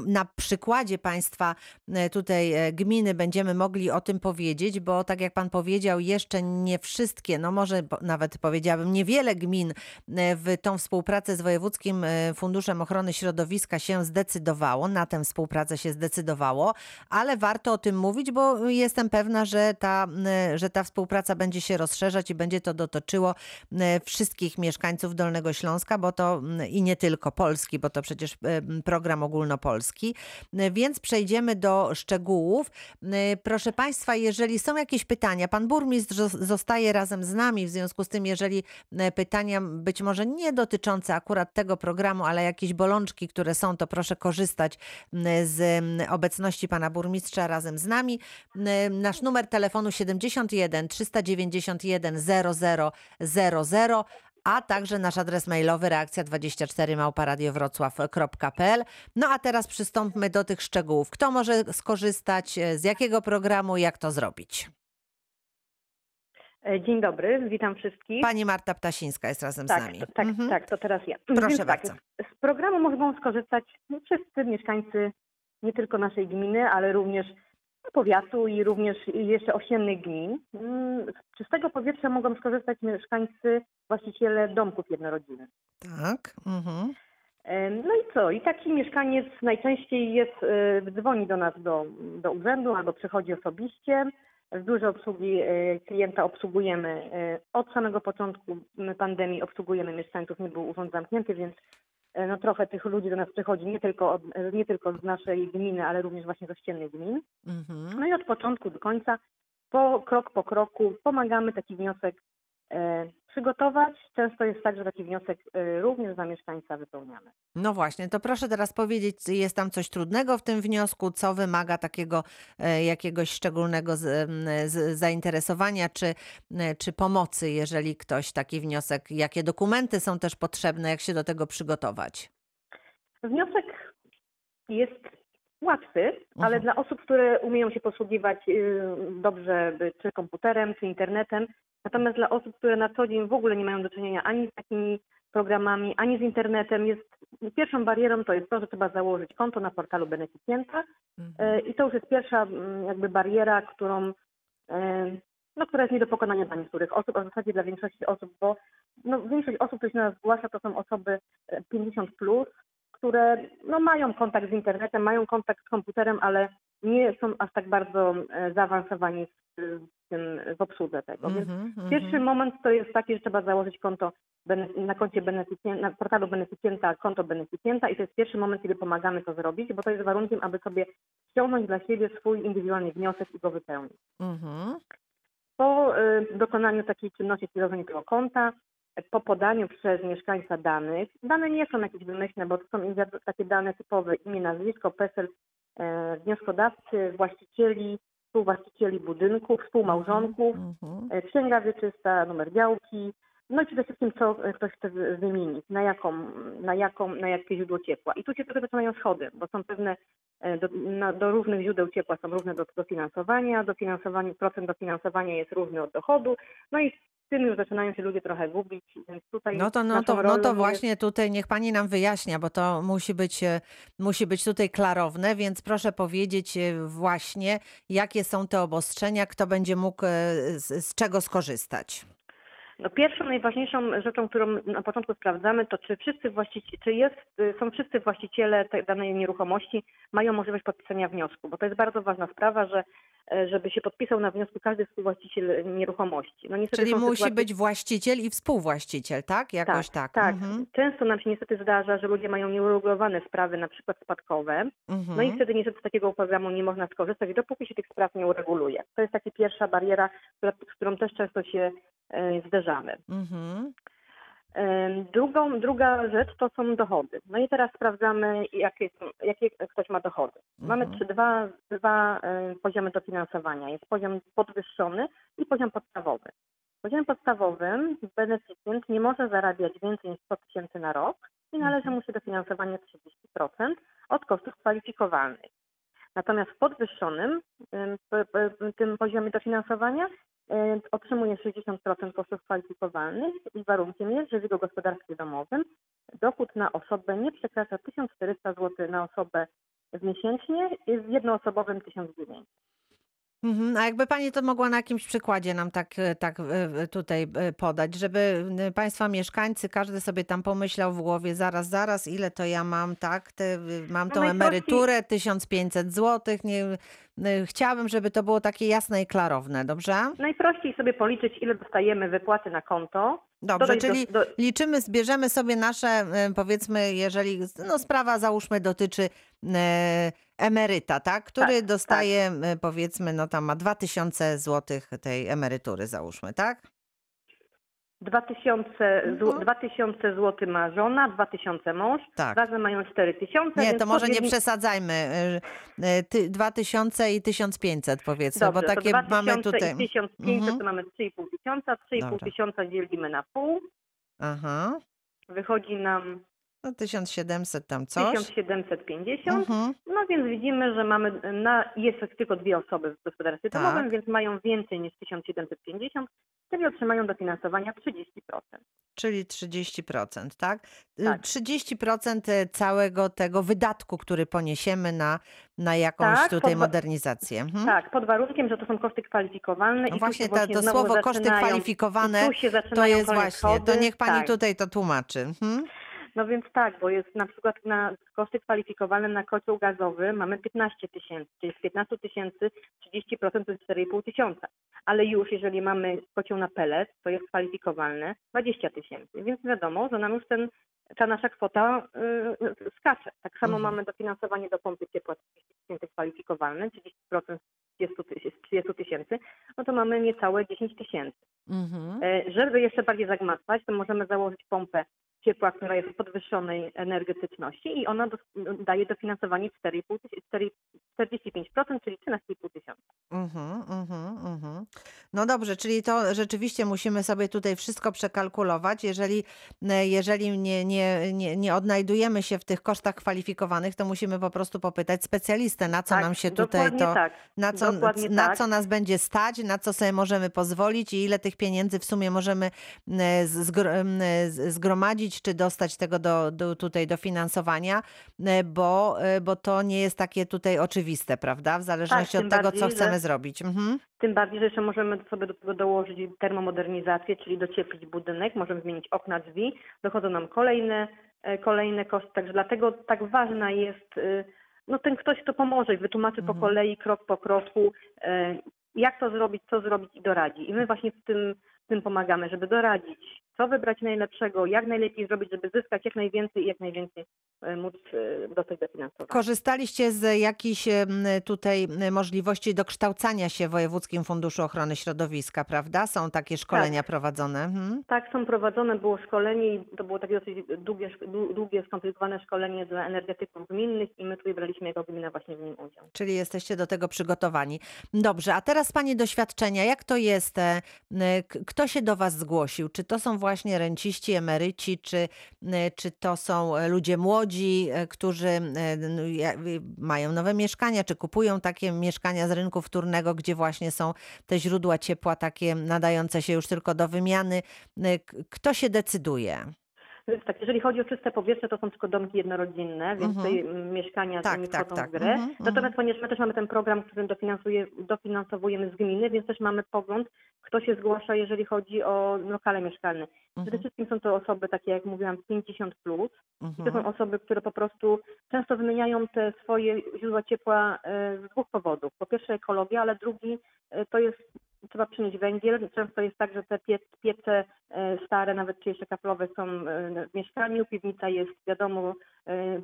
Na przykładzie państwa e, tutaj e, gminy będziemy mogli o tym powiedzieć, bo tak jak pan powiedział, jeszcze nie wszystkie, no może nawet powiedziałabym, niewiele gmin e, w tą współpracę z Wojewódzkim e, Funduszem Ochrony Środowiska się zdecydowało, na tę współpracę się zdecydowało, ale warto o tym mówić, bo jestem pewna, że ta, m, że ta współpraca będzie się rozszerzać i będzie to dotyczyło m, wszystkich mieszkańców Dolnego Śląska, bo to i nie tylko Polski, bo to przecież em, program ogólnopolski. Więc przejdziemy do szczegółów. Proszę Państwa, jeżeli są jakieś pytania, Pan Burmistrz zo- zostaje razem z nami, w związku z tym, jeżeli pytania być może nie dotyczące akurat tego programu, ale jakieś bolączki, które są, to proszę korzystać z obecności Pana Burmistrza razem z nami. Nasz numer telefonu 71 391 0000, a także nasz adres mailowy reakcja 24 małparadiowrocław.pl. No a teraz przystąpmy do tych szczegółów. Kto może skorzystać, e, z jakiego programu, jak to zrobić? E, Dzień dobry, witam wszystkich. Pani Marta Ptasińska jest razem tak, z nami. tak, Mhm. tak, to teraz ja. Proszę Więc tak, bardzo. z, z programu mogą skorzystać wszyscy mieszkańcy nie tylko naszej gminy, ale również powiatu i również jeszcze osiennych gmin. Mm, Z czystego powietrza mogą skorzystać mieszkańcy, właściciele domków jednorodzinnych. Tak. Mhm. E, No i co? I taki mieszkaniec najczęściej jest, e, dzwoni do nas do, do urzędu albo przychodzi osobiście. W biurze obsługi e, klienta obsługujemy od samego początku pandemii, obsługujemy mieszkańców, nie był urząd zamknięty, więc no trochę tych ludzi do nas przychodzi nie tylko, od, e, nie tylko z naszej gminy, ale również właśnie z ościennych gmin. Mhm. No i od początku do końca, po krok po kroku pomagamy taki wniosek e, przygotować. Często jest tak, że taki wniosek e, również za mieszkańca wypełniamy. No właśnie, to proszę teraz powiedzieć, jest tam coś trudnego w tym wniosku, co wymaga takiego e, jakiegoś szczególnego z, z, zainteresowania czy, e, czy pomocy, jeżeli ktoś taki wniosek, jakie dokumenty są też potrzebne, jak się do tego przygotować? Wniosek jest łatwy, ale Mhm. dla osób, które umieją się posługiwać y, dobrze czy komputerem, czy internetem, natomiast dla osób, które na co dzień w ogóle nie mają do czynienia ani z takimi programami, ani z internetem, jest pierwszą barierą to jest to, że trzeba założyć konto na portalu beneficjenta Mhm. y, i to już jest pierwsza mm, jakby bariera, którą y, no, która jest nie do pokonania dla niektórych osób, a w zasadzie dla większości osób, bo no, większość osób, które się nas zgłasza, to są osoby e, 50 plus, które no, mają kontakt z internetem, mają kontakt z komputerem, ale nie są aż tak bardzo e, zaawansowani w, tym, w obsłudze tego. Więc Mhm, mhm. pierwszy moment to jest taki, że trzeba założyć konto na koncie beneficjenta, na portalu beneficjenta, konto beneficjenta i to jest pierwszy moment, kiedy pomagamy to zrobić, bo to jest warunkiem, aby sobie ściągnąć dla siebie swój indywidualny wniosek i go wypełnić. Mhm. Po y, dokonaniu takiej czynności stworzenia tego konta, po podaniu przez mieszkańca danych, dane nie są jakieś wymyślne, bo to są takie dane typowe imię, nazwisko, PESEL e, wnioskodawcy, właścicieli, współwłaścicieli budynków, współmałżonków, Mhm. e, księga wieczysta, numer działki, no i przede wszystkim co ktoś chce wy- wymienić, na jaką, na jaką, na jakie źródło ciepła. I tu się trochę zaczynają schody, bo są pewne, e, do, na, do różnych źródeł ciepła są różne do, dofinansowania, dofinansowanie, procent dofinansowania jest różny od dochodu, no i tym już zaczynają się ludzie trochę gubić, więc tutaj No to, no to, no to jest- właśnie tutaj niech pani nam wyjaśnia, bo to musi być, e, musi być tutaj klarowne, więc proszę powiedzieć e, właśnie, jakie są te obostrzenia, kto będzie mógł e, z, z czego skorzystać. No pierwszą najważniejszą rzeczą, którą na początku sprawdzamy, to czy wszyscy właściciele, czy jest, y, są wszyscy właściciele tej danej nieruchomości mają możliwość podpisania wniosku, bo to jest bardzo ważna sprawa, że e, żeby się podpisał na wniosku każdy współwłaściciel nieruchomości. No niestety Czyli są musi sytuacje- być właściciel i współwłaściciel, tak? Jakoś tak. Tak, Mhm. Często nam się niestety zdarza, że ludzie mają nieuregulowane sprawy, na przykład spadkowe, Mhm. no i wtedy niestety z takiego programu nie można skorzystać, dopóki się tych spraw nie ureguluje. To jest taka pierwsza bariera, która, z którą też często się zderzamy. Mhm. Drugą, druga rzecz to są dochody. No i teraz sprawdzamy, jakie, jakie ktoś ma dochody. Mamy Mhm. trzy, dwa, dwa e, poziomy dofinansowania. Jest poziom podwyższony i poziom podstawowy. W poziomie podstawowym beneficjent nie może zarabiać więcej niż 100 tysięcy na rok i należy mu się dofinansowanie 30% od kosztów kwalifikowalnych. Natomiast w podwyższonym tym poziomie dofinansowania e, otrzymuje 60% kosztów kwalifikowalnych i warunkiem jest, że w jego gospodarstwie domowym dochód na osobę nie przekracza 1400 zł na osobę w miesięcznie, i w jednoosobowym 1900. Mhm. A jakby pani to mogła na jakimś przykładzie nam tak, e, tak e, tutaj e, podać, żeby e, państwa mieszkańcy, każdy sobie tam pomyślał w głowie, zaraz, zaraz, ile to ja mam, tak? Te, mam No tą emeryturę, 1500 zł. Nie, e, chciałabym, żeby to było takie jasne i klarowne, dobrze? Najprościej sobie policzyć, ile dostajemy wypłaty na konto. Dobrze, dodać do- czyli do- liczymy, zbierzemy sobie nasze, e, powiedzmy, jeżeli no, sprawa załóżmy dotyczy e, emeryta, tak? Który Tak, dostaje, e, powiedzmy, no tam ma 2000 zł tej emerytury, załóżmy, tak? 2000, zł, Mhm. 2000 zł ma żona, 2000 mąż, Tak. razem mają 4000. Nie, to może nie przesadzajmy. e, e, Ty, 2000 i 1500 powiedzmy, Dobrze, bo takie 2000 mamy tutaj. i 1500 Mhm. to mamy 3,5 tysiąca, 3,5 Dobra. tysiąca dzielimy na pół, Aha, wychodzi nam no 1700 tam coś. 1750. Mhm. No więc widzimy, że mamy na, jest tylko dwie osoby w gospodarstwie Tak. domowym, więc mają więcej niż 1750, czyli otrzymają dofinansowania 30%. Czyli 30%, tak? Y, Tak. 30% całego tego wydatku, który poniesiemy na, na jakąś Tak, tutaj podwa- modernizację. Mhm. Tak, pod warunkiem, że to są koszty kwalifikowalne. No i właśnie ta, to słowo koszty kwalifikowane to jest właśnie, to niech pani tak. tutaj to tłumaczy. Mhm. No więc tak, bo jest na przykład na koszty kwalifikowalne na kocioł gazowy mamy 15 tysięcy, czyli z 15 tysięcy 30% to jest 4,5 tysiąca. Ale już jeżeli mamy kocioł na pelet, to jest kwalifikowalne 20 tysięcy. Więc wiadomo, że nam już ten, ta nasza kwota y, skacze. Tak samo Mhm. mamy dofinansowanie do pompy ciepła 30 tysięcy kwalifikowalne, 30% z 30 tysięcy- z 30 tysięcy, no to mamy niecałe 10 tysięcy. Mhm. E, Żeby jeszcze bardziej zagmatwać, to możemy założyć pompę ciepła, która jest podwyższonej energetyczności i ona dos- daje dofinansowanie 4,5 tyś- 4 45%, czyli 13,5 tysiąca. Mhm, mhm, mhm. No dobrze, czyli to rzeczywiście musimy sobie tutaj wszystko przekalkulować. Jeżeli, e, jeżeli nie, nie, nie, nie odnajdujemy się w tych kosztach kwalifikowanych, to musimy po prostu popytać specjalistę, na co Tak, nam się tutaj to, tak. na co, dokładnie na tak. co nas będzie stać, na co sobie możemy pozwolić i ile tych pieniędzy w sumie możemy e, czy dostać tego do, do, tutaj dofinansowania, e, bo, e, bo to nie jest takie tutaj oczywiste, prawda? W zależności tym od tego, co bardziej, że- chcemy zrobić. Mhm. Tym bardziej, że jeszcze możemy sobie do tego dołożyć termomodernizację, czyli docieplić budynek, możemy zmienić okna, drzwi. Dochodzą nam kolejne, e, kolejne koszty. Także dlatego tak ważna jest y, no, ten ktoś, kto pomoże i wytłumaczy po Mhm. kolei, krok po kroku, jak to zrobić, co zrobić i doradzi. I my właśnie w tym, w tym pomagamy, żeby doradzić, co wybrać najlepszego, jak najlepiej zrobić, żeby zyskać jak najwięcej i jak najwięcej e, móc e, dostać dofinansowania. Korzystaliście z jakichś tutaj możliwości dokształcania się w Wojewódzkim Funduszu Ochrony Środowiska, prawda? Są takie szkolenia prowadzone. Mhm. Tak, są prowadzone, było szkolenie i to było takie dosyć długie, długie skomplikowane szkolenie dla energetyków gminnych i my tutaj braliśmy jako gmina właśnie w nim udział. Czyli jesteście do tego przygotowani. Dobrze, a teraz Pani doświadczenia, jak to jest? e, Kto się do Was zgłosił? Czy to są właśnie renciści, emeryci, czy, e, czy to są ludzie młodzi, e, którzy e, y, mają nowe mieszkania, czy kupują takie mieszkania z rynku wtórnego, gdzie właśnie są te źródła ciepła takie nadające się już tylko do wymiany? Kto się decyduje? Więc tak, jeżeli chodzi o czyste powietrze, to są tylko domki jednorodzinne, więc Mhm. tutaj mm, mieszkania Tak, nie tak, wchodzą tak. w grę. Mhm, Natomiast mhm. ponieważ my też mamy ten program, którym dofinansowujemy z gminy, więc też mamy pogląd, kto się zgłasza, jeżeli chodzi o lokale mieszkalne. Przede Mhm. wszystkim są to osoby takie, jak mówiłam, 50 plus. I to są Mhm. osoby, które po prostu często wymieniają te swoje źródła ciepła e, z dwóch powodów. Po pierwsze ekologia, ale drugi e, to jest trzeba przynieść węgiel. Często jest tak, że te pie, piece e, stare, nawet czy jeszcze kaplowe są e, w mieszkaniu, piwnica jest wiadomo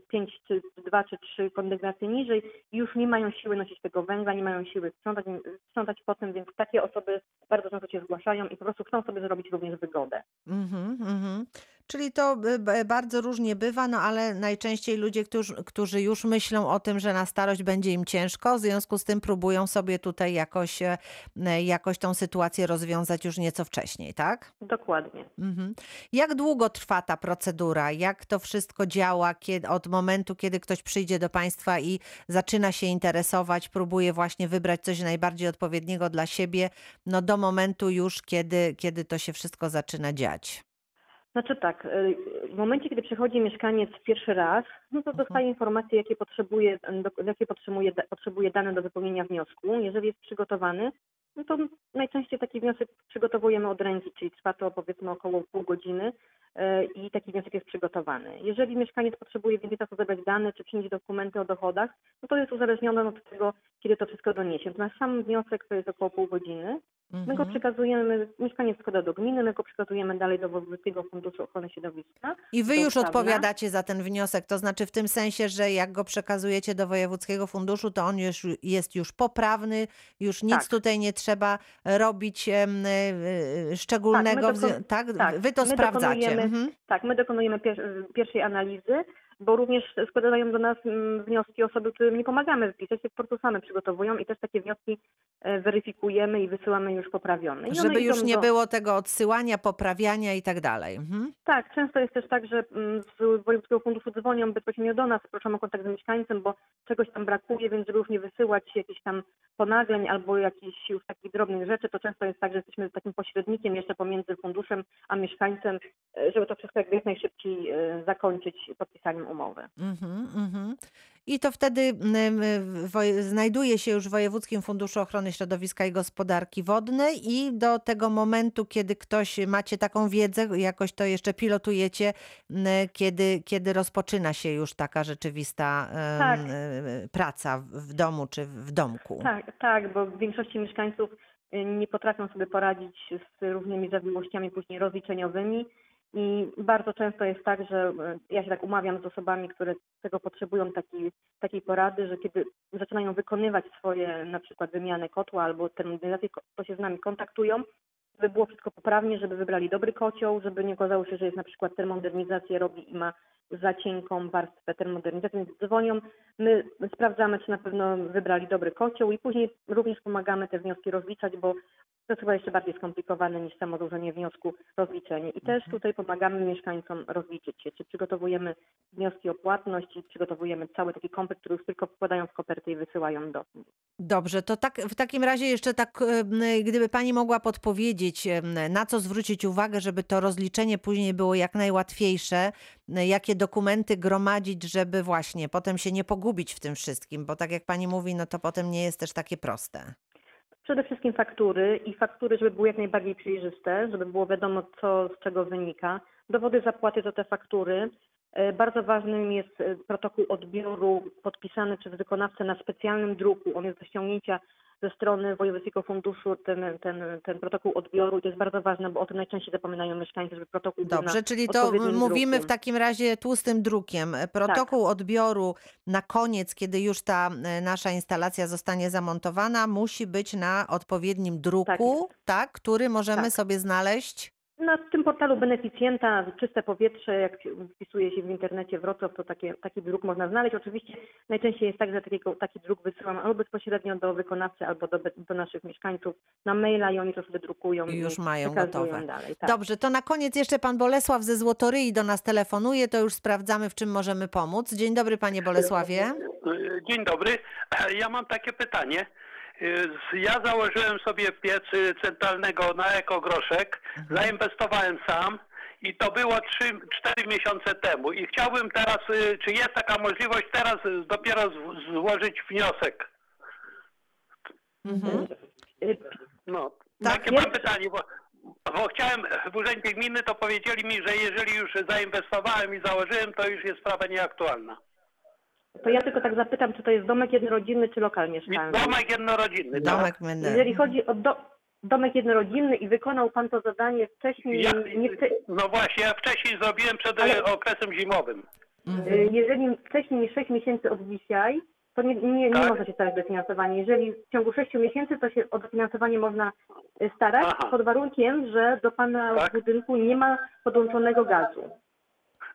5 czy 2 czy 3 kondygnacje niżej i już nie mają siły nosić tego węgla, nie mają siły sprzątać, sprzątać po tym, więc takie osoby bardzo często się zgłaszają i po prostu chcą sobie zrobić również wygodę. Mhm, mhm. Czyli to y, bardzo różnie bywa, no ale najczęściej ludzie, którzy, którzy już myślą o tym, że na starość będzie im ciężko, w związku z tym próbują sobie tutaj jakoś, e, e, jakoś tą sytuację rozwiązać już nieco wcześniej, tak? Dokładnie. Mhm. Jak długo trwa ta procedura? Jak to wszystko działa kiedy, od momentu, kiedy ktoś przyjdzie do Państwa i zaczyna się interesować, próbuje właśnie wybrać coś najbardziej odpowiedniego dla siebie, no do momentu już, kiedy, kiedy to się wszystko zaczyna dziać? Znaczy tak, y, w momencie, kiedy przychodzi mieszkaniec pierwszy raz, no to Mhm. dostaje informacje, jakie potrzebuje, jakie potrzebuje, potrzebuje dane do wypełnienia wniosku. Jeżeli jest przygotowany, no to najczęściej taki wniosek przygotowujemy od ręki, czyli trwa to powiedzmy około pół godziny y, i taki wniosek jest przygotowany. Jeżeli mieszkaniec potrzebuje więcej czasu zebrać dane czy przynieść dokumenty o dochodach, no to jest uzależnione od tego, kiedy to wszystko doniesie. Natomiast sam wniosek to jest około pół godziny. My go Mhm. przekazujemy, mieszkaniec składa do gminy, my go przekazujemy dalej do Wojewódzkiego Funduszu Ochrony Środowiska. I wy już odpowiadacie za ten wniosek, to znaczy w tym sensie, że jak go przekazujecie do Wojewódzkiego Funduszu, to on już jest już poprawny, już nic Tak. tutaj nie trzeba robić em, e, e, szczególnego. dokon- tak, tak, wy to my sprawdzacie. Mhm. Tak, my dokonujemy pier- pierwszej analizy, bo również składają do nas mm, wnioski osoby, którym nie pomagamy wpisać, się po prostu same przygotowują i też takie wnioski e, weryfikujemy i wysyłamy już poprawione. I Żeby już nie do... było tego odsyłania, poprawiania i tak dalej. Mhm. Tak, często jest też tak, że mm, z Wojewódzkiego Funduszu dzwonią bezpośrednio do nas, proszą o kontakt z mieszkańcem, bo czegoś tam brakuje, więc żeby już nie wysyłać jakichś tam ponagleń albo jakichś już takich drobnych rzeczy, to często jest tak, że jesteśmy takim pośrednikiem jeszcze pomiędzy funduszem a mieszkańcem, e, żeby to wszystko jak najszybciej e, zakończyć podpisaniem umowy. Mhm, mhm. I to wtedy mm, woj- znajduje się już w Wojewódzkim Funduszu Ochrony Środowiska i Gospodarki Wodnej i do tego momentu, kiedy ktoś macie taką wiedzę, jakoś to jeszcze pilotujecie, mm, kiedy, kiedy rozpoczyna się już taka rzeczywista Tak. praca w- domu czy w domku. Tak, tak, bo w większości mieszkańców nie potrafią sobie poradzić z różnymi zawiłościami później rozliczeniowymi i bardzo często jest tak, że y, ja się tak umawiam z osobami, które tego potrzebują takiej, takiej porady, że kiedy zaczynają wykonywać swoje na przykład wymianę kotła albo termomodernizację, ko- to się z nami kontaktują, żeby było wszystko poprawnie, żeby wybrali dobry kocioł, żeby nie okazało się, że jest na przykład termomodernizację robi i ma za cienką warstwę termomodernizacji, więc dzwonią, my sprawdzamy, czy na pewno wybrali dobry kocioł i później również pomagamy te wnioski rozliczać, bo to jest chyba jeszcze bardziej skomplikowane niż samo złożenie wniosku, rozliczenie. I też tutaj pomagamy mieszkańcom rozliczyć się, czy przygotowujemy wnioski o płatność i przygotowujemy cały taki komplet, który już tylko wkładają w kopertę i wysyłają do Dobrze, to tak, w takim razie jeszcze tak, gdyby Pani mogła podpowiedzieć, na co zwrócić uwagę, żeby to rozliczenie później było jak najłatwiejsze, jakie dokumenty gromadzić, żeby właśnie potem się nie pogubić w tym wszystkim, bo tak jak Pani mówi, no to potem nie jest też takie proste. Przede wszystkim faktury i faktury, żeby były jak najbardziej przejrzyste, żeby było wiadomo, co z czego wynika. Dowody zapłaty to te faktury. E, Bardzo ważnym jest e, protokół odbioru podpisany przez wykonawcę na specjalnym druku. On jest do ściągnięcia ze strony Wojewódzkiego Funduszu, ten, ten, ten protokół odbioru. I to jest bardzo ważne, bo o tym najczęściej zapominają mieszkańcy, żeby protokół był Dobrze, na czyli to mówimy w takim razie tłustym drukiem. Protokół odbioru na koniec, kiedy już ta e, nasza instalacja zostanie zamontowana, musi być na odpowiednim druku, tak, który możemy Tak. sobie znaleźć. Na tym portalu beneficjenta Czyste Powietrze, jak wpisuje się w internecie Wrocław, to takie, taki druk można znaleźć. Oczywiście najczęściej jest tak, że takiego, taki druk wysyłam albo bezpośrednio do wykonawcy, albo do, do naszych mieszkańców na maila i oni to sobie drukują I już mają przekazują gotowe. dalej. Tak. Dobrze, to na koniec jeszcze pan Bolesław ze Złotoryi do nas telefonuje, to już sprawdzamy, w czym możemy pomóc. Dzień dobry, panie Bolesławie. Dzień dobry. Ja mam takie pytanie. Ja założyłem sobie piec centralnego na ekogroszek, zainwestowałem sam i to było 3-4 miesiące temu. I chciałbym teraz, y, czy jest taka możliwość teraz y, dopiero złożyć wniosek? Mhm. Y, No, Tak, takie jest- mam pytanie, bo, bo chciałem w Urzędzie Gminy, to powiedzieli mi, że jeżeli już zainwestowałem i założyłem, to już jest sprawa nieaktualna. To ja tylko tak zapytam, czy to jest domek jednorodzinny, czy lokal mieszkalny? Domek jednorodzinny. tak? Domek Menel. Jeżeli chodzi o do, domek jednorodzinny i wykonał pan to zadanie wcześniej, Ja, nie no właśnie, ja wcześniej zrobiłem przed Ale- e, okresem zimowym. y, jeżeli wcześniej niż 6 miesięcy od dzisiaj, to nie, nie, nie Tak. można się starać o dofinansowanie. Jeżeli w ciągu 6 miesięcy, to się o dofinansowanie można y, starać, Aha. pod warunkiem, że do pana Tak. budynku nie ma podłączonego gazu.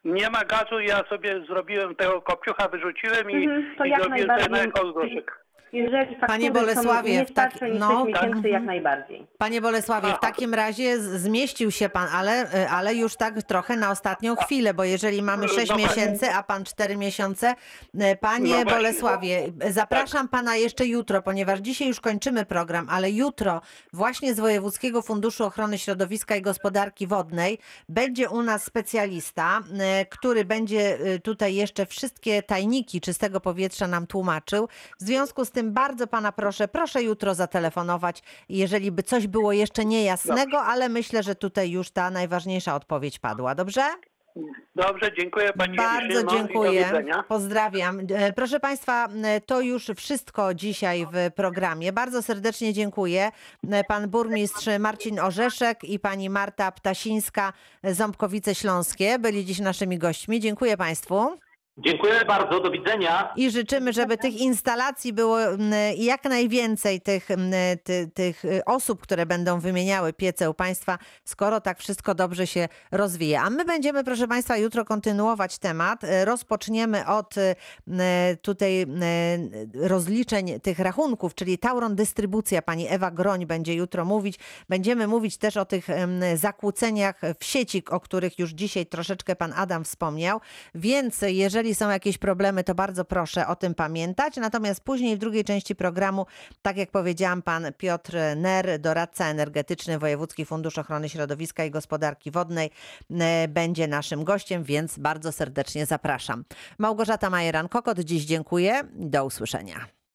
Nie ma gazu, ja sobie zrobiłem tego kopciucha, wyrzuciłem i, Mhm, i zrobiłem najbardziej. ekogroszek. Jeżeli faktury Bolesławie, w tak- no, 6 tak. miesięcy, jak najbardziej. Panie Bolesławie, w takim razie zmieścił się pan, ale, y, ale już tak trochę na ostatnią chwilę, bo jeżeli mamy No 6 właśnie. miesięcy, a pan 4 miesiące, y, panie No. Bolesławie, zapraszam pana jeszcze jutro, ponieważ dzisiaj już kończymy program, ale jutro właśnie z Wojewódzkiego Funduszu Ochrony Środowiska i Gospodarki Wodnej będzie u nas specjalista, y, który będzie tutaj jeszcze wszystkie tajniki czystego powietrza nam tłumaczył. W związku z tym bardzo pana proszę, proszę jutro zatelefonować, jeżeli by coś było jeszcze niejasnego, ale myślę, że tutaj już ta najważniejsza odpowiedź padła. Dobrze? Dobrze, dziękuję Pani Bardzo dziękuję. Pozdrawiam. E, Proszę Państwa, e, to już wszystko dzisiaj w programie. Bardzo serdecznie dziękuję. E, Pan burmistrz Marcin Orzeszek i pani Marta Ptasińska, Ząbkowice Śląskie, byli dziś naszymi gośćmi. Dziękuję Państwu. Dziękuję bardzo, do widzenia. I życzymy, żeby tych instalacji było mm, jak najwięcej tych, mm, ty, tych y, osób, które będą wymieniały piece u Państwa, skoro tak wszystko dobrze się rozwija. A my będziemy, proszę Państwa, jutro kontynuować temat. Y, Rozpoczniemy od y, tutaj rozliczeń tych rachunków, czyli Tauron Dystrybucja. Pani Ewa Groń będzie jutro mówić. Będziemy mówić też o tych em, zakłóceniach w sieci, o których już dzisiaj troszeczkę Pan Adam wspomniał. Więc jeżeli są jakieś problemy, to bardzo proszę o tym pamiętać. Natomiast później w drugiej części programu, tak jak powiedziałam, pan Piotr Ner, doradca energetyczny Wojewódzki Fundusz Ochrony Środowiska i Gospodarki Wodnej, e, będzie naszym gościem, więc bardzo serdecznie zapraszam. Małgorzata Majeran-Kokot, dziś dziękuję. Do usłyszenia.